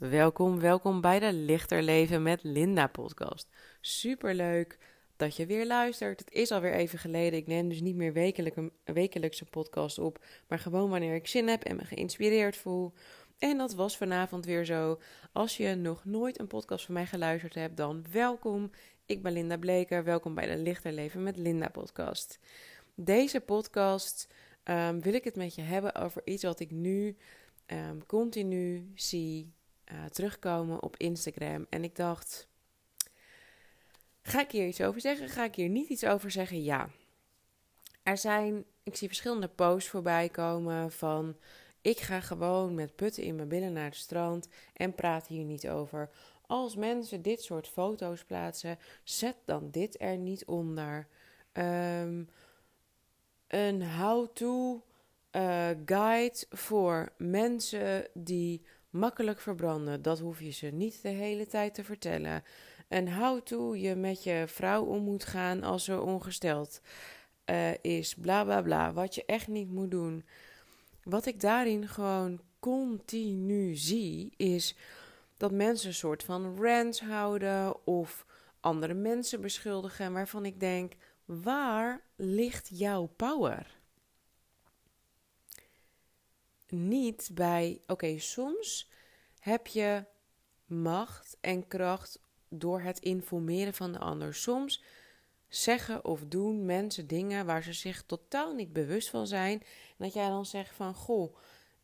Welkom, welkom bij de Lichter Leven met Linda podcast. Superleuk dat je weer luistert. Het is alweer even geleden. Ik neem dus niet meer wekelijkse podcast op, maar gewoon wanneer ik zin heb en me geïnspireerd voel. En dat was vanavond weer zo. Als je nog nooit een podcast van mij geluisterd hebt, dan welkom. Ik ben Linda Bleker. Welkom bij de Lichter Leven met Linda podcast. Deze podcast um, wil ik het met je hebben over iets wat ik nu um, continu zie uh, terugkomen op Instagram. En ik dacht, ga ik hier iets over zeggen? Ga ik hier niet iets over zeggen? Ja. Er zijn, ik zie verschillende posts voorbij komen van... Ik ga gewoon met putten in mijn billen naar het strand en praat hier niet over. Als mensen dit soort foto's plaatsen, zet dan dit er niet onder. Um, een how-to uh, guide voor mensen die makkelijk verbranden. Dat hoef je ze niet de hele tijd te vertellen. En how-to je met je vrouw om moet gaan als ze ongesteld uh, is. Bla bla bla. Wat je echt niet moet doen. Wat ik daarin gewoon continu zie, is dat mensen een soort van rants houden of andere mensen beschuldigen. Waarvan ik denk: waar ligt jouw power? Niet bij. Oké, soms heb je macht en kracht door het informeren van de ander. Soms zeggen of doen mensen dingen waar ze zich totaal niet bewust van zijn. En dat jij dan zegt van goh,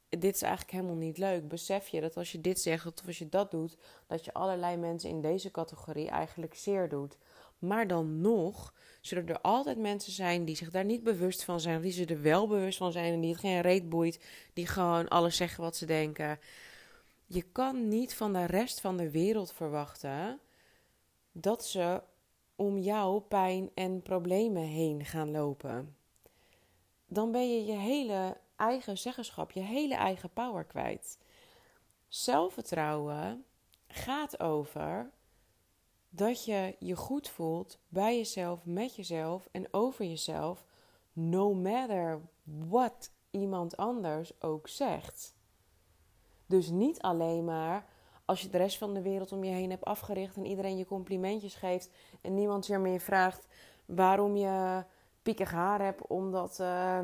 dit is eigenlijk helemaal niet leuk. Besef je dat als je dit zegt of als je dat doet, dat je allerlei mensen in deze categorie eigenlijk zeer doet. Maar dan nog zullen er altijd mensen zijn die zich daar niet bewust van zijn, die ze er wel bewust van zijn en die het geen reet boeit, die gewoon alles zeggen wat ze denken. Je kan niet van de rest van de wereld verwachten dat ze om jouw pijn en problemen heen gaan lopen. Dan ben je je hele eigen zeggenschap, je hele eigen power kwijt. Zelfvertrouwen gaat over dat je je goed voelt bij jezelf, met jezelf en over jezelf, no matter what iemand anders ook zegt. Dus niet alleen maar als je de rest van de wereld om je heen hebt afgericht en iedereen je complimentjes geeft en niemand je meer vraagt waarom je piekig haar hebt, omdat. Uh,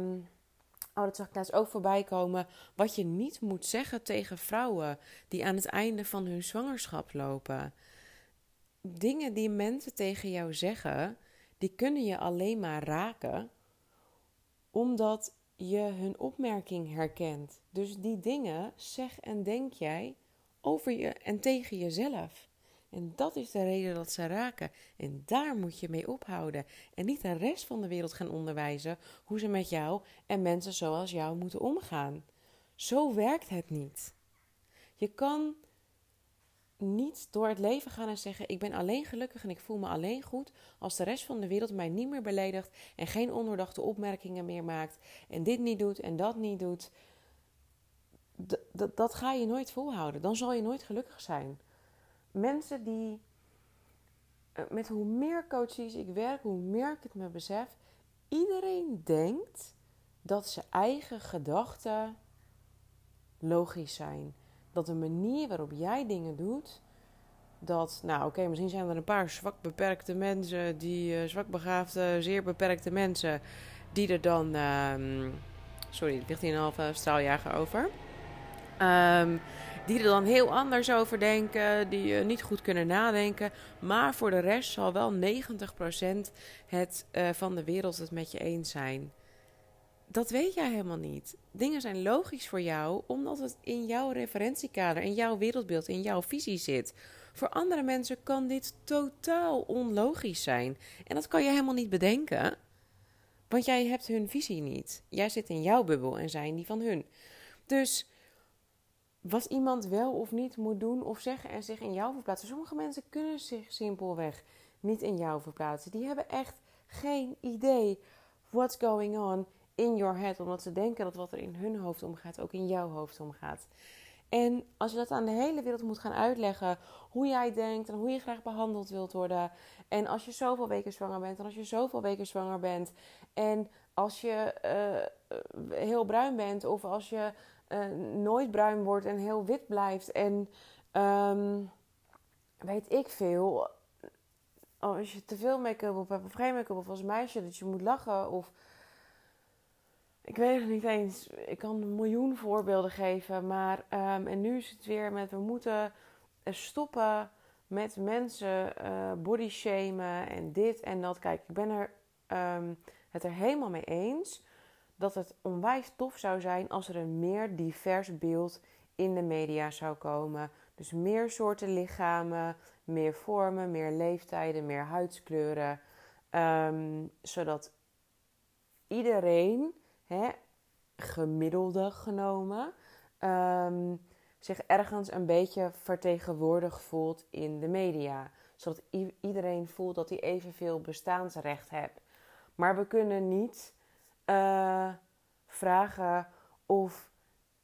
oh, dat zag ik laatst ook voorbij komen. Wat je niet moet zeggen tegen vrouwen die aan het einde van hun zwangerschap lopen dingen die mensen tegen jou zeggen, die kunnen je alleen maar raken omdat je hun opmerking herkent. Dus die dingen zeg en denk jij over je en tegen jezelf. En dat is de reden dat ze raken. En daar moet je mee ophouden. En niet de rest van de wereld gaan onderwijzen hoe ze met jou en mensen zoals jou moeten omgaan. Zo werkt het niet. Je kan niet door het leven gaan en zeggen: Ik ben alleen gelukkig en ik voel me alleen goed. Als de rest van de wereld mij niet meer beledigt en geen ondoordachte opmerkingen meer maakt. En dit niet doet en dat niet doet. dat ga je nooit volhouden. Dan zal je nooit gelukkig zijn. Mensen die. Eh, met hoe meer coaches ik werk, hoe meer ik het me besef. Iedereen denkt dat zijn eigen gedachten logisch zijn dat de manier waarop jij dingen doet, dat, nou oké, misschien zijn er een paar zwak beperkte mensen, die uh, zwak begaafde, zeer beperkte mensen, die er dan, um, sorry, ligt hier een halve straaljager over, um, die er dan heel anders over denken, die uh, niet goed kunnen nadenken, maar voor de rest zal wel 90% het, uh, van de wereld het met je eens zijn dat weet jij helemaal niet. Dingen zijn logisch voor jou omdat het in jouw referentiekader, in jouw wereldbeeld, in jouw visie zit. Voor andere mensen kan dit totaal onlogisch zijn. En dat kan je helemaal niet bedenken. Want jij hebt hun visie niet. Jij zit in jouw bubbel en zij in die van hun. Dus wat iemand wel of niet moet doen of zeggen en zich in jou verplaatsen. Sommige mensen kunnen zich simpelweg niet in jou verplaatsen. Die hebben echt geen idee what's going on in your head, omdat ze denken dat wat er in hun hoofd omgaat ook in jouw hoofd omgaat. En als je dat aan de hele wereld moet gaan uitleggen, hoe jij denkt en hoe je graag behandeld wilt worden. En als je zoveel weken zwanger bent en als je zoveel weken zwanger bent. En als je uh, heel bruin bent of als je uh, nooit bruin wordt en heel wit blijft. En Ehm, weet ik veel. Als je te veel make-up op hebt of geen make-up of als meisje dat je moet lachen of... Ik weet het niet eens. Ik kan een miljoen voorbeelden geven. Maar, um, en nu is het weer met we moeten stoppen met mensen uh, body shamen en dit en dat. Kijk, ik ben er, um, het er helemaal mee eens dat het onwijs tof zou zijn als er een meer divers beeld in de media zou komen. Dus meer soorten lichamen, meer vormen, meer leeftijden, meer huidskleuren. Um, zodat iedereen, hè, gemiddelde genomen, um, zich ergens een beetje vertegenwoordigd voelt in de media. Zodat iedereen voelt dat hij evenveel bestaansrecht heeft. Maar we kunnen niet uh, vragen of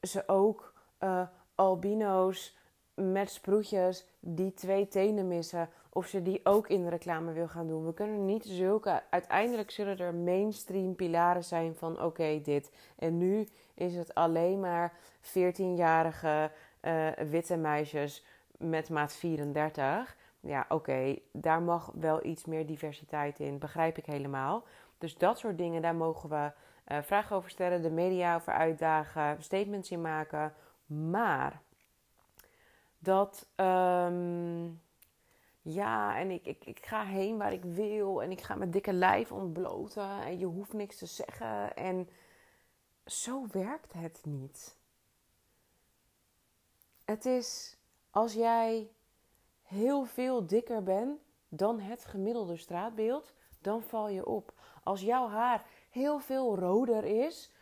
ze ook uh, albino's met sproetjes die twee tenen missen, of ze die ook in de reclame wil gaan doen. We kunnen niet zulke. Uiteindelijk zullen er mainstream pilaren zijn van oké, dit. En nu is het alleen maar 14-jarige uh, witte meisjes met maat 34. Ja, oké, daar mag wel iets meer diversiteit in. Begrijp ik helemaal. Dus dat soort dingen, daar mogen we uh, vragen over stellen, de media over uitdagen, statements in maken. Maar dat, um, ja, en ik, ik, ik ga heen waar ik wil en ik ga mijn dikke lijf ontbloten en je hoeft niks te zeggen. En zo werkt het niet. Het is als jij heel veel dikker bent dan het gemiddelde straatbeeld, dan val je op. Als jouw haar heel veel roder is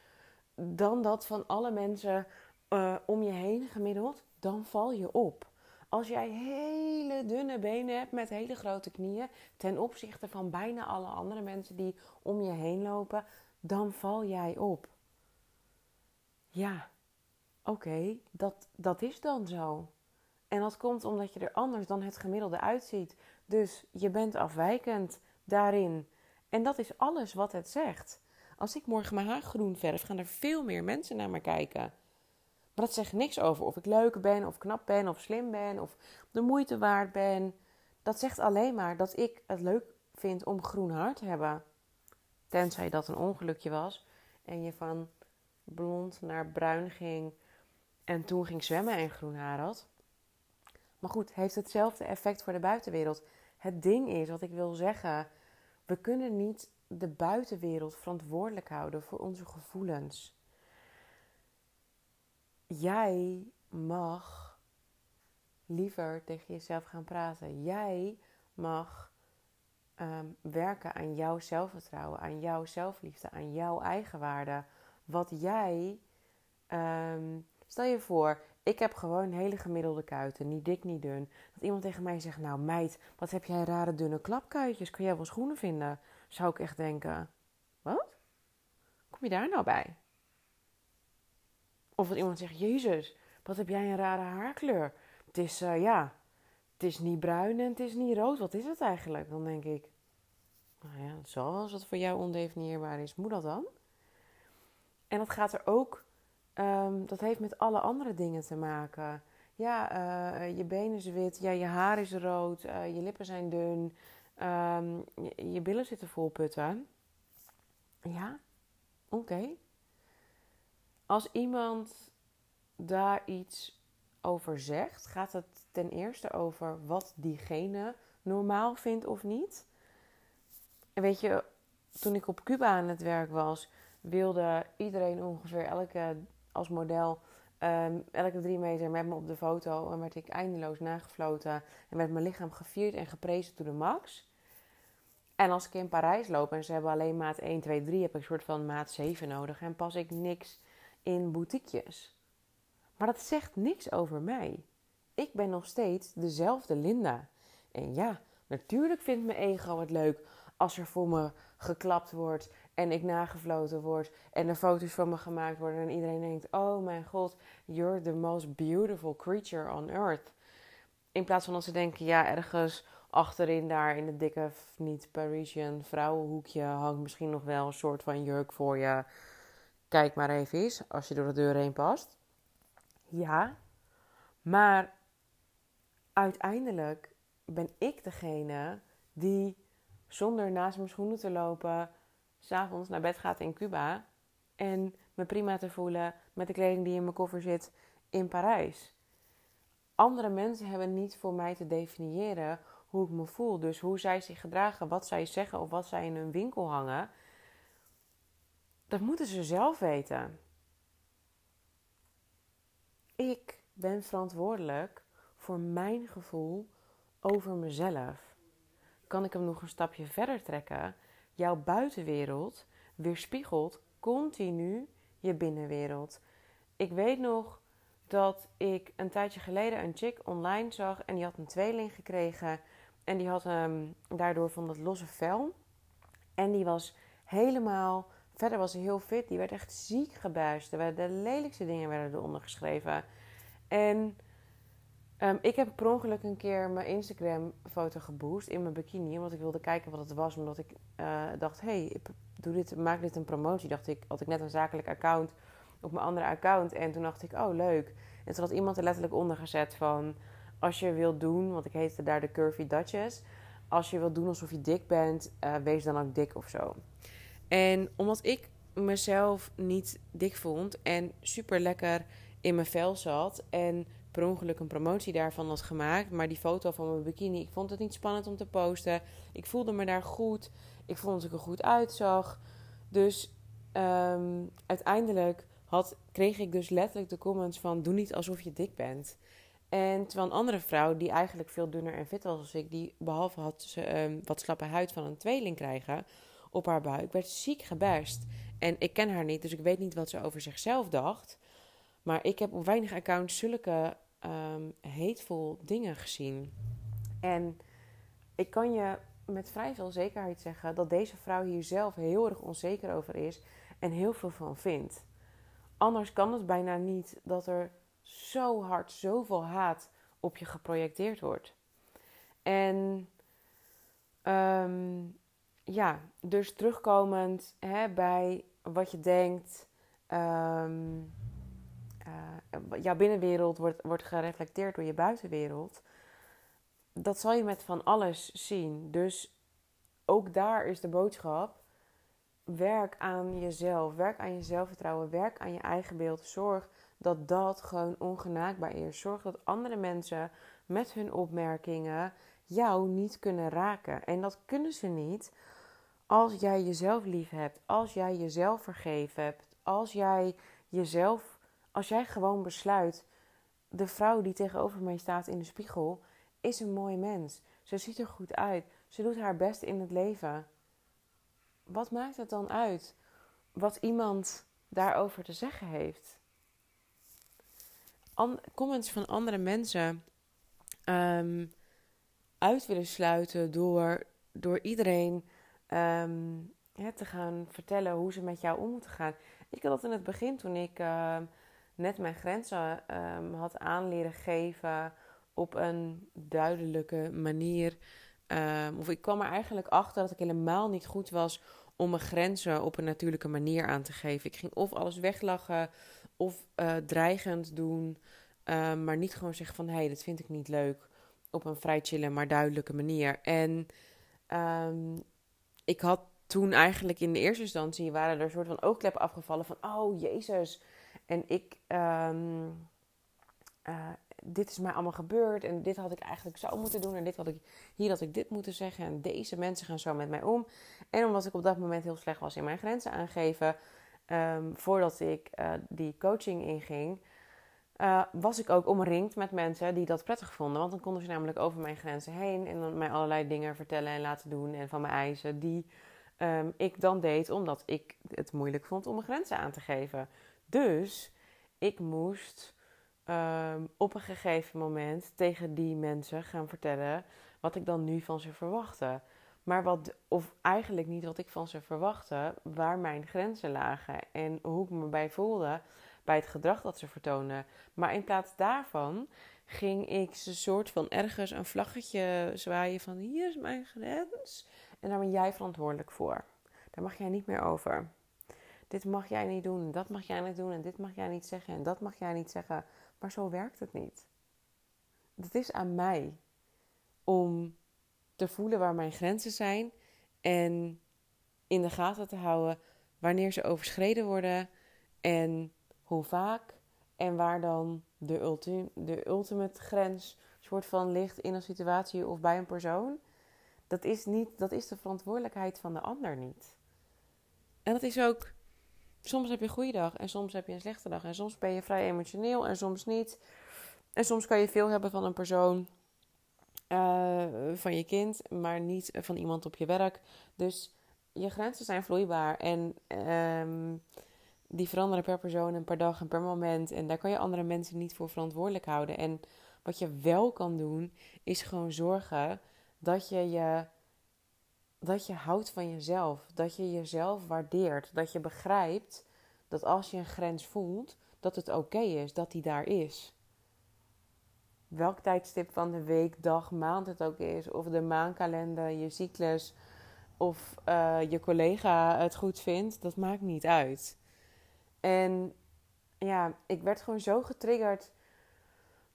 dan dat van alle mensen uh, om je heen gemiddeld, dan val je op. Als jij hele dunne benen hebt met hele grote knieën ten opzichte van bijna alle andere mensen die om je heen lopen, dan val jij op. Ja, oké, dat, dat is dan zo. En dat komt omdat je er anders dan het gemiddelde uitziet. Dus je bent afwijkend daarin. En dat is alles wat het zegt. Als ik morgen mijn haar groen verf, gaan er veel meer mensen naar me kijken. Maar dat zegt niks over of ik leuk ben, of knap ben, of slim ben, of de moeite waard ben. Dat zegt alleen maar dat ik het leuk vind om groen haar te hebben. Tenzij dat een ongelukje was en je van blond naar bruin ging en toen ging zwemmen en groen haar had. Maar goed, heeft hetzelfde effect voor de buitenwereld. Het ding is, wat ik wil zeggen, we kunnen niet de buitenwereld verantwoordelijk houden voor onze gevoelens. Jij mag liever tegen jezelf gaan praten. Jij mag um, werken aan jouw zelfvertrouwen, aan jouw zelfliefde, aan jouw eigenwaarde. Wat jij. Um, stel je voor, ik heb gewoon hele gemiddelde kuiten, niet dik, niet dun. Dat iemand tegen mij zegt: Nou, meid, wat heb jij rare dunne klapkuitjes? Kun jij wel schoenen vinden? Zou ik echt denken: Wat? Kom je daar nou bij? Of dat iemand zegt: Jezus, wat heb jij een rare haarkleur? Het is, uh, ja, het is niet bruin en het is niet rood. Wat is het eigenlijk? Dan denk ik: Nou ja, het zal als het voor jou ondefinieerbaar is. Moet dat dan? En dat gaat er ook Um, dat heeft met alle andere dingen te maken. Ja, uh, je benen is wit, ja, je haar is rood, uh, je lippen zijn dun, um, je, billen zitten vol putten. Ja, oké. Als iemand daar iets over zegt, gaat het ten eerste over wat diegene normaal vindt of niet. En weet je, toen ik op Cuba aan het werk was, wilde iedereen ongeveer elke als model um, elke drie meter met me op de foto. En werd ik eindeloos nagefloten. En werd mijn lichaam gevierd en geprezen to de max. En als ik in Parijs loop en ze hebben alleen maat 1, 2, 3, heb ik een soort van maat 7 nodig. En pas ik niks in boutiquejes. Maar dat zegt niks over mij. Ik ben nog steeds dezelfde Linda. En ja, natuurlijk vindt mijn ego het leuk als er voor me geklapt wordt en ik nagefloten word en er foto's van me gemaakt worden en iedereen denkt: Oh mijn god, you're the most beautiful creature on earth. In plaats van dat ze denken: Ja, ergens achterin daar in het dikke, niet Parisian vrouwenhoekje hangt misschien nog wel een soort van jurk voor je. Kijk maar even eens als je door de deur heen past. Ja, maar uiteindelijk ben ik degene die zonder naast mijn schoenen te lopen, s'avonds naar bed gaat in Cuba en me prima te voelen met de kleding die in mijn koffer zit in Parijs. Andere mensen hebben niet voor mij te definiëren hoe ik me voel. Dus hoe zij zich gedragen, wat zij zeggen of wat zij in hun winkel hangen, dat moeten ze zelf weten. Ik ben verantwoordelijk voor mijn gevoel over mezelf. Kan ik hem nog een stapje verder trekken? Jouw buitenwereld weerspiegelt continu je binnenwereld. Ik weet nog dat ik een tijdje geleden een chick online zag en die had een tweeling gekregen. En die had um, daardoor van dat losse vel. En die was helemaal. Verder was ze heel fit. Die werd echt ziek gebuist. De lelijkste dingen werden eronder geschreven. En um, ik heb per ongeluk een keer mijn Instagram-foto geboost in mijn bikini. Omdat ik wilde kijken wat het was. Omdat ik uh, dacht: hé, hey, ik doe dit, maak dit een promotie. Dacht ik, had ik net een zakelijk account op mijn andere account. En toen dacht ik: oh, leuk. En toen had iemand er letterlijk onder gezet van als je wilt doen, want ik heette daar de Curvy Duchess. Als je wilt doen alsof je dik bent, uh, wees dan ook dik of zo. En omdat ik mezelf niet dik vond en super lekker in mijn vel zat en per ongeluk een promotie daarvan had gemaakt, maar die foto van mijn bikini, ik vond het niet spannend om te posten. Ik voelde me daar goed. Ik vond dat ik er goed uitzag. Dus um, uiteindelijk had, kreeg ik dus letterlijk de comments van: doe niet alsof je dik bent. En terwijl een andere vrouw, die eigenlijk veel dunner en fit was als ik, die behalve had ze um, wat slappe huid van een tweeling krijgen op haar buik, werd ziek geberst. En ik ken haar niet, dus ik weet niet wat ze over zichzelf dacht. Maar ik heb op weinig accounts zulke um, hateful dingen gezien. En ik kan je met vrij veel zekerheid zeggen dat deze vrouw hier zelf heel erg onzeker over is en heel veel van vindt. Anders kan het bijna niet dat er zo hard zoveel haat op je geprojecteerd wordt. En um, ja, dus terugkomend hè, bij wat je denkt. Um, uh, jouw binnenwereld wordt, wordt gereflecteerd door je buitenwereld. Dat zal je met van alles zien. Dus ook daar is de boodschap. Werk aan jezelf. Werk aan je zelfvertrouwen. Werk aan je eigen beeld. Zorg dat dat gewoon ongenaakbaar is. Zorg dat andere mensen met hun opmerkingen jou niet kunnen raken. En dat kunnen ze niet als jij jezelf lief hebt, als jij jezelf vergeven hebt, als jij jezelf, als jij gewoon besluit, de vrouw die tegenover mij staat in de spiegel is een mooi mens. Ze ziet er goed uit. Ze doet haar best in het leven. Wat maakt het dan uit wat iemand daarover te zeggen heeft? comments van andere mensen um, uit willen sluiten door, door iedereen um, te gaan vertellen hoe ze met jou om moeten gaan. Ik had dat in het begin toen ik uh, net mijn grenzen um, had aanleren geven op een duidelijke manier. of ik kwam er eigenlijk achter dat ik helemaal niet goed was om mijn grenzen op een natuurlijke manier aan te geven. Ik ging of alles weglachen of uh, dreigend doen, uh, maar niet gewoon zeggen van hé, hey, dat vind ik niet leuk op een vrij chille maar duidelijke manier. En ik had toen eigenlijk in de eerste instantie waren er een soort van oogkleppen afgevallen van oh jezus. En ik, um, uh, dit is mij allemaal gebeurd en dit had ik eigenlijk zo moeten doen en dit had ik, hier had ik dit moeten zeggen en deze mensen gaan zo met mij om. En omdat ik op dat moment heel slecht was in mijn grenzen aangeven, um, voordat ik uh, die coaching inging, uh, was ik ook omringd met mensen die dat prettig vonden. Want dan konden ze namelijk over mijn grenzen heen en dan mij allerlei dingen vertellen en laten doen en van mijn eisen die um, ik dan deed omdat ik het moeilijk vond om mijn grenzen aan te geven. Dus ik moest um, op een gegeven moment tegen die mensen gaan vertellen wat ik dan nu van ze verwachtte. Maar wat, of eigenlijk niet wat ik van ze verwachtte, waar mijn grenzen lagen en hoe ik me bij voelde bij het gedrag dat ze vertoonden. Maar in plaats daarvan ging ik ze soort van ergens een vlaggetje zwaaien van hier is mijn grens. En daar ben jij verantwoordelijk voor. Daar mag jij niet meer over. Dit mag jij niet doen, dat mag jij niet doen en dit mag jij niet zeggen en dat mag jij niet zeggen. Maar zo werkt het niet. het is aan mij om te voelen waar mijn grenzen zijn en in de gaten te houden wanneer ze overschreden worden en hoe vaak en waar dan de, ulti de ultimate grens soort van ligt in een situatie of bij een persoon. Dat is, niet, dat is de verantwoordelijkheid van de ander niet. En dat is ook. Soms heb je een goede dag en soms heb je een slechte dag. En soms ben je vrij emotioneel en soms niet. En soms kan je veel hebben van een persoon, uh, van je kind, maar niet van iemand op je werk. Dus je grenzen zijn vloeibaar en um, die veranderen per persoon en per dag en per moment. En daar kan je andere mensen niet voor verantwoordelijk houden. En wat je wel kan doen, is gewoon zorgen dat je je dat je houdt van jezelf, dat je jezelf waardeert, dat je begrijpt dat als je een grens voelt, dat het oké is, dat die daar is. Welk tijdstip van de week, dag, maand het ook is, of de maankalender, je cyclus, of uh, je collega het goed vindt, dat maakt niet uit. En ja, ik werd gewoon zo getriggerd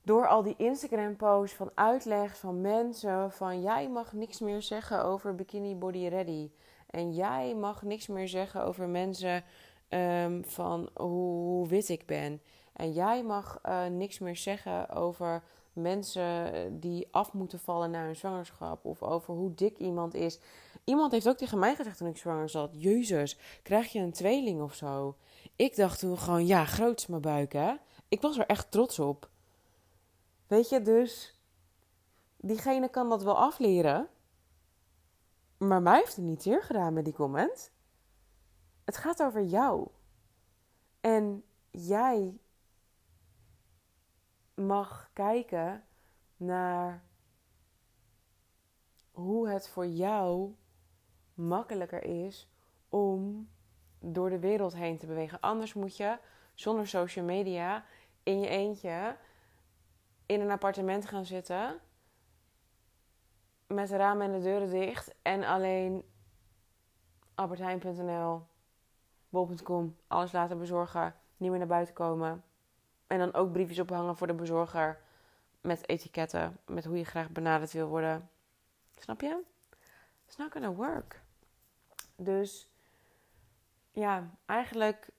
door al die Instagram-posts van uitleg van mensen van jij mag niks meer zeggen over bikini body ready. En jij mag niks meer zeggen over mensen um, van hoe, wit ik ben. En jij mag uh, niks meer zeggen over mensen die af moeten vallen na hun zwangerschap. Of over hoe dik iemand is. Iemand heeft ook tegen mij gezegd toen ik zwanger zat: Jezus, krijg je een tweeling of zo? Ik dacht toen gewoon: ja, groot is mijn buik, hè? Ik was er echt trots op. Weet je, dus diegene kan dat wel afleren. Maar mij heeft het niet zeer gedaan met die comment. Het gaat over jou. En jij mag kijken naar hoe het voor jou makkelijker is om door de wereld heen te bewegen. Anders moet je zonder social media in je eentje in een appartement gaan zitten. Met de ramen en de deuren dicht. En alleen albertijn.nl, bol.com, alles laten bezorgen. Niet meer naar buiten komen. En dan ook briefjes ophangen voor de bezorger. Met etiketten. Met hoe je graag benaderd wil worden. Snap je? It's not gonna work. Dus ja, eigenlijk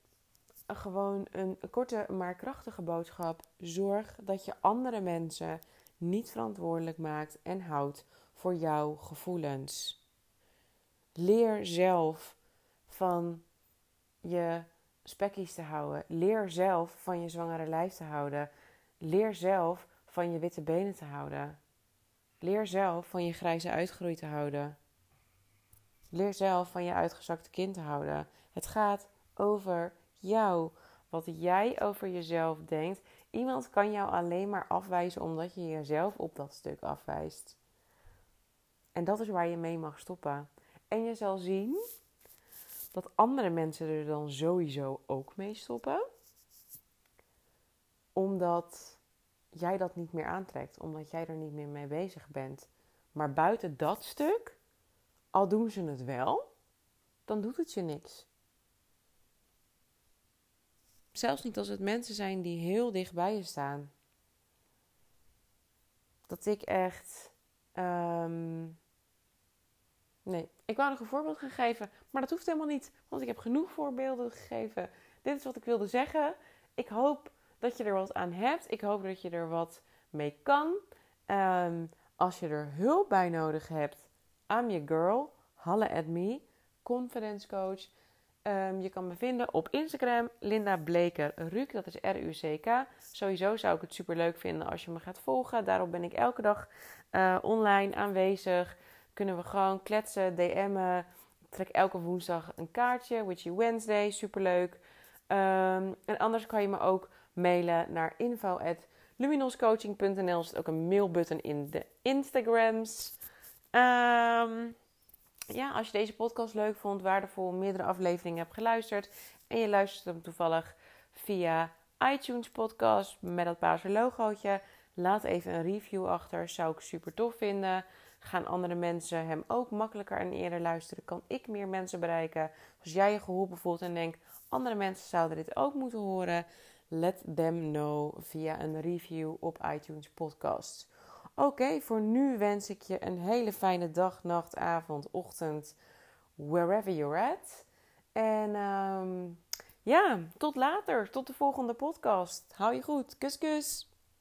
gewoon een korte maar krachtige boodschap. Zorg dat je andere mensen niet verantwoordelijk maakt en houdt voor jouw gevoelens. Leer zelf van je spekkies te houden. Leer zelf van je zwangere lijf te houden. Leer zelf van je witte benen te houden. Leer zelf van je grijze uitgroei te houden. Leer zelf van je uitgezakte kind te houden. Het gaat over jou. Wat jij over jezelf denkt. Iemand kan jou alleen maar afwijzen omdat je jezelf op dat stuk afwijst. En dat is waar je mee mag stoppen. En je zal zien dat andere mensen er dan sowieso ook mee stoppen. Omdat jij dat niet meer aantrekt. Omdat jij er niet meer mee bezig bent. Maar buiten dat stuk, al doen ze het wel, dan doet het je niks. Zelfs niet als het mensen zijn die heel dicht bij je staan. Dat ik echt. Um... Nee, ik wou nog een voorbeeld gaan geven, maar dat hoeft helemaal niet, want ik heb genoeg voorbeelden gegeven. Dit is wat ik wilde zeggen. Ik hoop dat je er wat aan hebt. Ik hoop dat je er wat mee kan. Um, als je er hulp bij nodig hebt, I'm your girl. Halle at me. Confidence coach. Um, je kan me vinden op Instagram, Linda Bleker Ruuk, dat is R-U-C-K. Sowieso zou ik het super leuk vinden als je me gaat volgen. Daarop ben ik elke dag uh, online aanwezig. Kunnen we gewoon kletsen, DM'en. Trek elke woensdag een kaartje, Witchy Wednesday, super leuk. Um, en anders kan je me ook mailen naar info.luminoscoaching.nl. Er zit ook een mailbutton in de Instagrams. Um, ja, als je deze podcast leuk vond, waardevol, meerdere afleveringen hebt geluisterd en je luistert hem toevallig via iTunes podcast met dat paarse logootje, laat even een review achter. Zou ik super tof vinden. Gaan andere mensen hem ook makkelijker en eerder luisteren? Kan ik meer mensen bereiken? Als jij je geholpen voelt en denkt, andere mensen zouden dit ook moeten horen, let them know via een review op iTunes Podcasts. Oké, voor nu wens ik je een hele fijne dag, nacht, avond, ochtend, wherever you're at. En um, ja, tot later, tot de volgende podcast. Hou je goed. Kus, kus.